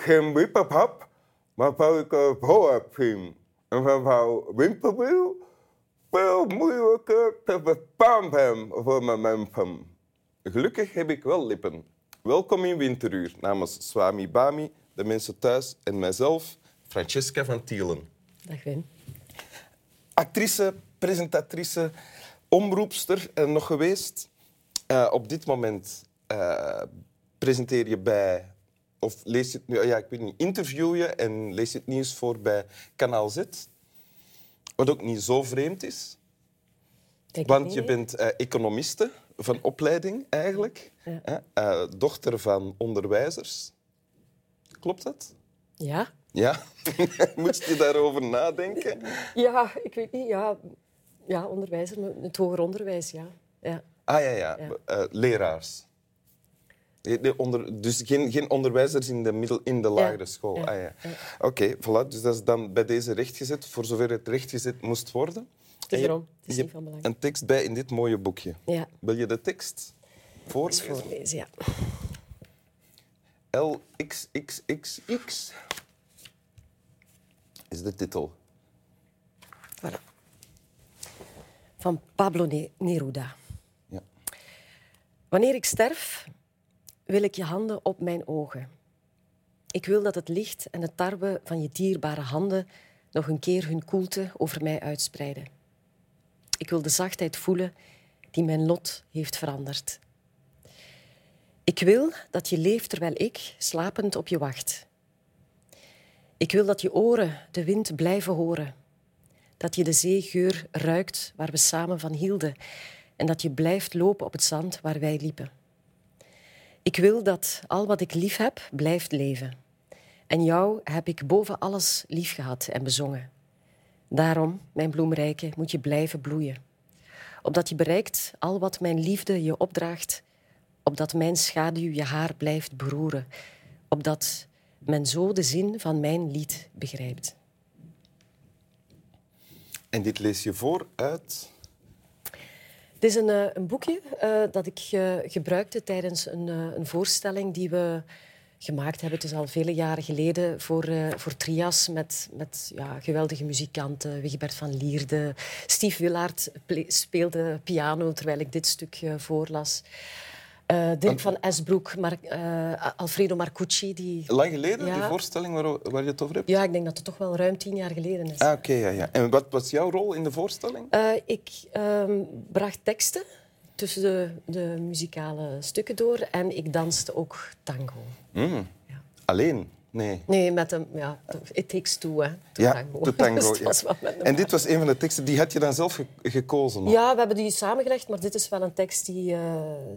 heb, maar heb zien, en van vrouw winkelwiel, veel moeilijker te zijn voor mijn mensen. Gelukkig heb ik wel lippen. Welkom in Winteruur namens Swami Bami, de mensen thuis en mijzelf, Francesca van Tielen. Dag Wim. Actrice, presentatrice, omroepster en nog geweest. Uh, op dit moment uh, presenteer je bij, of lees je het nu, ja, ik weet niet, interview je en lees je het nieuws voor bij Kanaal Z. Wat ook niet zo vreemd is. Denk want je bent uh, economiste van opleiding eigenlijk. Ja. Uh, dochter van onderwijzers. Klopt dat? Ja. Ja? Moest je daarover nadenken? Ja, ik weet niet. Ja, ja onderwijzer, het hoger onderwijs, ja. ja. Ah ja, ja. Ja. Uh, leraars. De onder, dus geen, geen onderwijzers in de, middel, in de lagere school. Ja. Ah, ja. Oké, voilà. Dus dat is dan bij deze rechtgezet, voor zover het rechtgezet moest worden. Het is En je- erom. Het is niet van belang. een tekst bij in dit mooie boekje. Ja, Wil je de tekst eens voorlezen? voorlezen, ja. LXXXX is de titel. Voilà. Van Pablo Ne- Neruda. Ja. Wanneer ik sterf, wil ik je handen op mijn ogen. Ik wil dat het licht en de tarwe van je dierbare handen nog een keer hun koelte over mij uitspreiden. Ik wil de zachtheid voelen die mijn lot heeft veranderd. Ik wil dat je leeft terwijl ik slapend op je wacht. Ik wil dat je oren de wind blijven horen. Dat je de zeegeur ruikt waar we samen van hielden. En dat je blijft lopen op het zand waar wij liepen. Ik wil dat al wat ik lief heb, blijft leven. En jou heb ik boven alles lief gehad en bezongen. Daarom, mijn bloemrijke, moet je blijven bloeien. Opdat je bereikt al wat mijn liefde je opdraagt. Opdat mijn schaduw je haar blijft beroeren. Opdat men zo de zin van mijn lied begrijpt. En dit lees je voor uit... Het is een, eh, een boekje eh, dat ik gebruikte tijdens een, eh, een voorstelling die we gemaakt hebben. Het is al vele jaren geleden voor, voor Trias met, met ja, geweldige muzikanten. Wigbert van Lierde. Steve Willaert speelde piano terwijl ik dit stuk voorlas. Eh, Dirk van Esbroek, Mar eh, Alfredo Marcucci. Die... Lang geleden, Ja. die voorstelling waar, waar je het over hebt? Ja, ik denk dat het toch wel ruim tien jaar geleden is. Ah, oké, ja, ja. En wat was jouw rol in de voorstelling? Eh, ik ehm, bracht teksten tussen de, de muzikale stukken door en ik danste ook tango. Mm. Ja. Alleen? Nee. Nee, met een... Ja, it takes two, hè. To ja, tango. tango. Dus ja. En dit was een van de teksten, die had je dan zelf ge- gekozen? Ja, we hebben die samengelegd, maar dit is wel een tekst die, eh,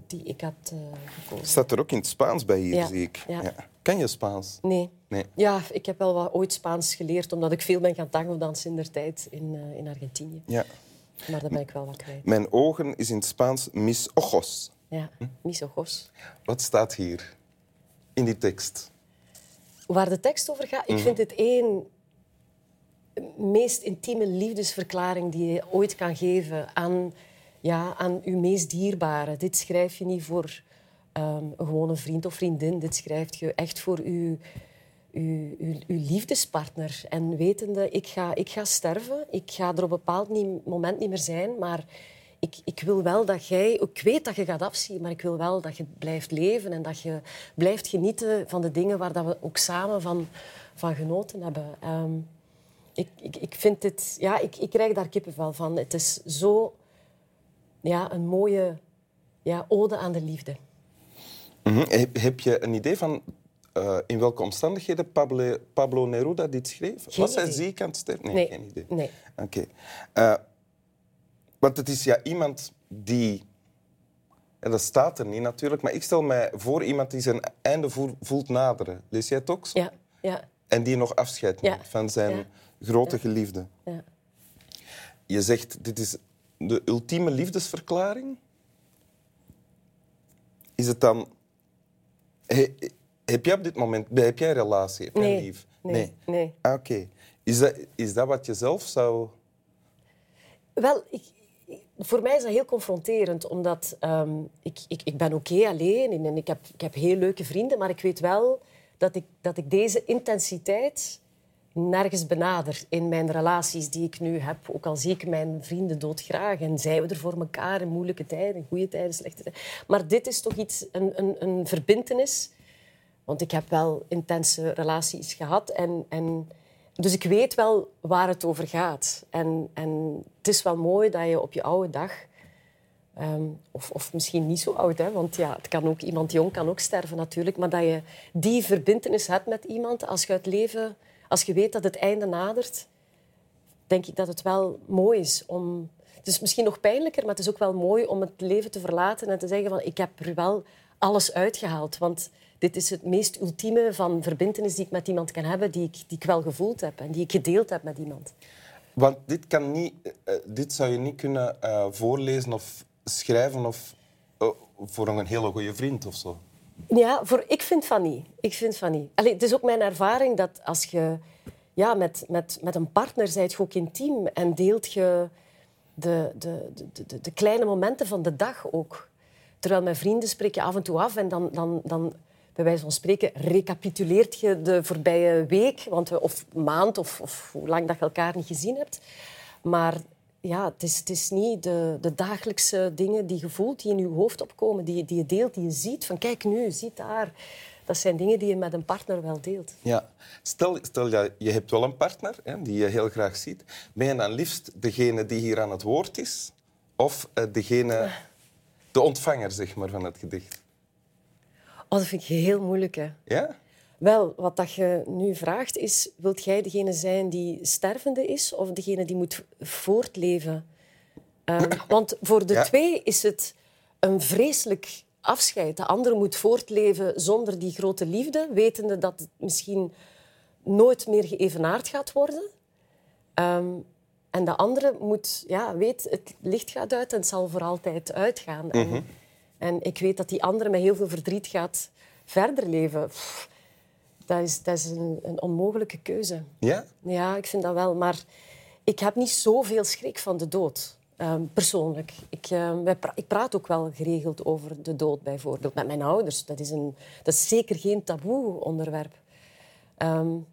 die ik had eh, gekozen. Staat er ook in het Spaans bij hier, Ja, zie ik. ja. Kan je Spaans? Nee. Nee. Ja, ik heb wel wat ooit Spaans geleerd, omdat ik veel ben gaan tango dansen in der tijd in, eh, in Argentinië. Ja. Maar daar ben ik wel wat kwijt. Mijn ogen is in het Spaans mis ojos. Ja, mis ojos. Wat staat hier in die tekst? Waar de tekst over gaat, ik vind het één meest intieme liefdesverklaring die je ooit kan geven aan, ja, aan uw meest dierbare. Dit schrijf je niet voor ehm, een gewone vriend of vriendin. Dit schrijf je echt voor uw, uw, uw, uw liefdespartner. En wetende, ik ga, ik ga sterven. Ik ga er op een bepaald moment niet meer zijn. Maar ik, ik wil wel dat jij... Ik weet dat je gaat afzien, maar ik wil wel dat je blijft leven en dat je blijft genieten van de dingen waar dat we ook samen van, van genoten hebben. Ehm, ik, ik, ik vind dit... Ja, ik, ik krijg daar kippenvel van. Het is zo... Ja, een mooie ja, ode aan de liefde. Mhm. heb, heb je een idee van eh, in welke omstandigheden Pablo, Pablo Neruda dit schreef? Geen Was hij ziek aan het sterven? Nee, Nee, geen idee. nee. Oké. Eh, want het is ja iemand die... En dat staat er niet natuurlijk, maar ik stel mij voor iemand die zijn einde voel- voelt naderen. Lees jij het ook zo? Ja, ja, En die nog afscheid Ja. neemt van zijn Ja. grote geliefde. ja. Je zegt, dit is de ultieme liefdesverklaring. Is het dan... He- heb jij op dit moment... Heb jij een relatie? Heb jij Nee, lief? nee, nee. Ah, Oké. Is, dat, is dat wat je zelf zou... Wel, ik- voor mij is dat heel confronterend, omdat ehm, ik, ik, ik ben oké alleen en ik heb, ik heb heel leuke vrienden, maar ik weet wel dat ik, dat ik deze intensiteit nergens benader in mijn relaties die ik nu heb. Ook al zie ik mijn vrienden doodgraag en zijn we er voor elkaar in moeilijke tijden, goede tijden, slechte tijden. Maar dit is toch iets, een, een, een verbintenis. Want ik heb wel intense relaties gehad en, en dus ik weet wel waar het over gaat. En, en het is wel mooi dat je op je oude dag Ehm, of, of, misschien niet zo oud, hè, want ja, het kan ook, iemand jong kan ook sterven natuurlijk. Maar dat je die verbindenis hebt met iemand als je het leven, als je weet dat het einde nadert, denk ik dat het wel mooi is om. Het is misschien nog pijnlijker, maar het is ook wel mooi om het leven te verlaten en te zeggen van ik heb er wel alles uitgehaald. Want dit is het meest ultieme van verbindenis die ik met iemand kan hebben, die ik, die ik wel gevoeld heb en die ik gedeeld heb met iemand. Want dit, kan niet, uh, dit zou je niet kunnen uh, voorlezen of schrijven of uh, voor een hele goede vriend of zo? Ja, voor, ik vind van niet. Ik vind van niet. Allee, het is ook mijn ervaring dat als je ja, met, met, met een partner zijt je ook intiem en deelt je de, de, de, de, de kleine momenten van de dag ook. Terwijl met vrienden spreek je af en toe af en dan, dan, dan bij wijze van spreken, recapituleert je de voorbije week want we, of maand of, of hoe lang dat je elkaar niet gezien hebt. Maar ja, het, is, het is niet de, de dagelijkse dingen die je voelt, die in je hoofd opkomen, die, die je deelt, die je ziet. Van kijk nu, ziet daar. Dat zijn dingen die je met een partner wel deelt. Ja. Stel, stel je hebt wel een partner hè, die je heel graag ziet. Ben je dan liefst degene die hier aan het woord is? Of uh, degene, de ontvanger zeg maar, van het gedicht? Oh, dat vind ik heel moeilijk. Hè. Ja? Wel, wat dat je nu vraagt is, wilt jij degene zijn die stervende is of degene die moet voortleven? Um, want voor de ja. twee is het een vreselijk afscheid. De andere moet voortleven zonder die grote liefde, wetende dat het misschien nooit meer geëvenaard gaat worden. Um, en de andere moet, ja, weet, het licht gaat uit en het zal voor altijd uitgaan. Mm -hmm. en, en, ik weet dat die andere met heel veel verdriet gaat verder leven. Pff, dat is, dat is een, een, onmogelijke keuze. Ja? Ja, ik vind dat wel. Maar ik heb niet zoveel schrik van de dood. Um, persoonlijk. Ik, pra ik, praat ook wel geregeld over de dood, bijvoorbeeld. Met mijn ouders. Dat is, een, dat is zeker geen taboe onderwerp. Um,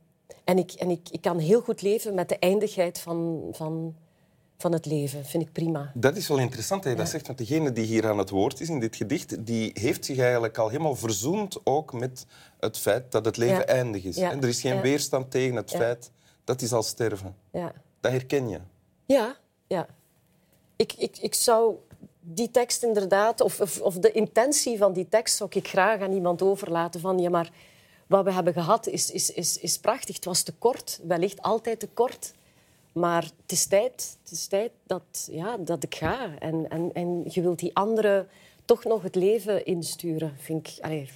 en ik, en ik, ik kan heel goed leven met de eindigheid van, van, van het leven. vind ik prima. Dat is wel interessant dat je ja. dat zegt. Want degene die hier aan het woord is in dit gedicht, die heeft zich eigenlijk al helemaal verzoend ook met het feit dat het leven ja. eindig is. Ja. En er is geen weerstand tegen het feit dat hij zal sterven. Dat herken je. Ja, ja. Ik, ik, ik zou die tekst inderdaad, of, of, of, de intentie van die tekst, zou ik graag aan iemand overlaten. Van ja, maar wat we hebben gehad is, is, is, is prachtig. Het was te kort, wellicht altijd te kort. Maar het is tijd, het is tijd dat, ja, dat ik ga. En, en, en je wilt die anderen toch nog het leven insturen, vind ik. Allee,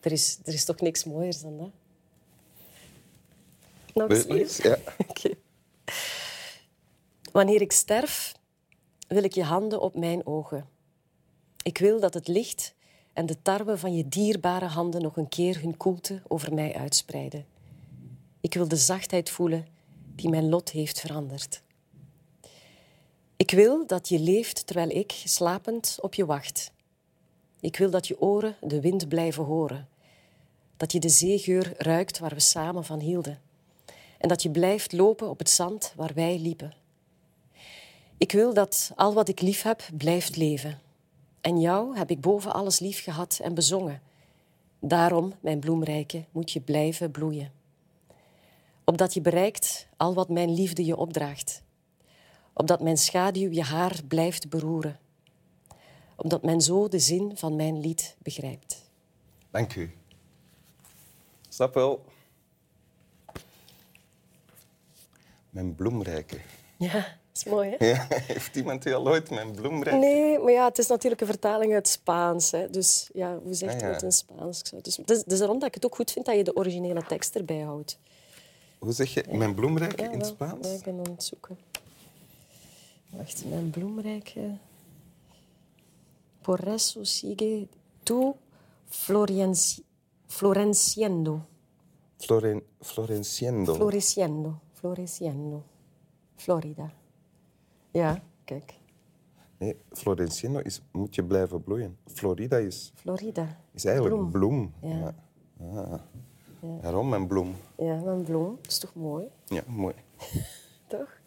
er, is, er is toch niks mooiers dan dat. Nog eens? Ja. okay. Wanneer ik sterf, wil ik je handen op mijn ogen. Ik wil dat het licht en de tarwe van je dierbare handen nog een keer hun koelte over mij uitspreiden. Ik wil de zachtheid voelen die mijn lot heeft veranderd. Ik wil dat je leeft terwijl ik, slapend, op je wacht. Ik wil dat je oren de wind blijven horen. Dat je de zeegeur ruikt waar we samen van hielden. En dat je blijft lopen op het zand waar wij liepen. Ik wil dat al wat ik lief heb, blijft leven. En jou heb ik boven alles lief gehad en bezongen. Daarom, mijn bloemrijke, moet je blijven bloeien opdat je bereikt al wat mijn liefde je opdraagt. Opdat mijn schaduw je haar blijft beroeren. Omdat men zo de zin van mijn lied begrijpt. Dank u. Snap wel. Mijn bloemrijke. Ja, dat is mooi, hè? Ja, heeft iemand die al ooit mijn bloemrijke? Nee, maar ja, het is natuurlijk een vertaling uit Spaans. Hè. Dus ja, hoe zeg je ah, ja. het in Spaans? Dus, dus, dus daarom dat ik het ook goed vind dat je de originele tekst erbij houdt. Hoe zeg je mijn bloemrijk ja, in het Spaans? Ja, ik ben aan het zoeken. Wacht, mijn bloemrijk. Por eso sigue tu florienci florenciendo. Floren floreciendo. Floreciendo. Floreciendo. Florida. Ja, kijk. Nee, floreciendo is moet je blijven bloeien. Florida is... Florida. Is eigenlijk bloem. bloem. Ja. ja. Ah. Ja. Mijn bloem. Ja, mijn bloem. Dat is toch mooi? Ja, mooi. toch?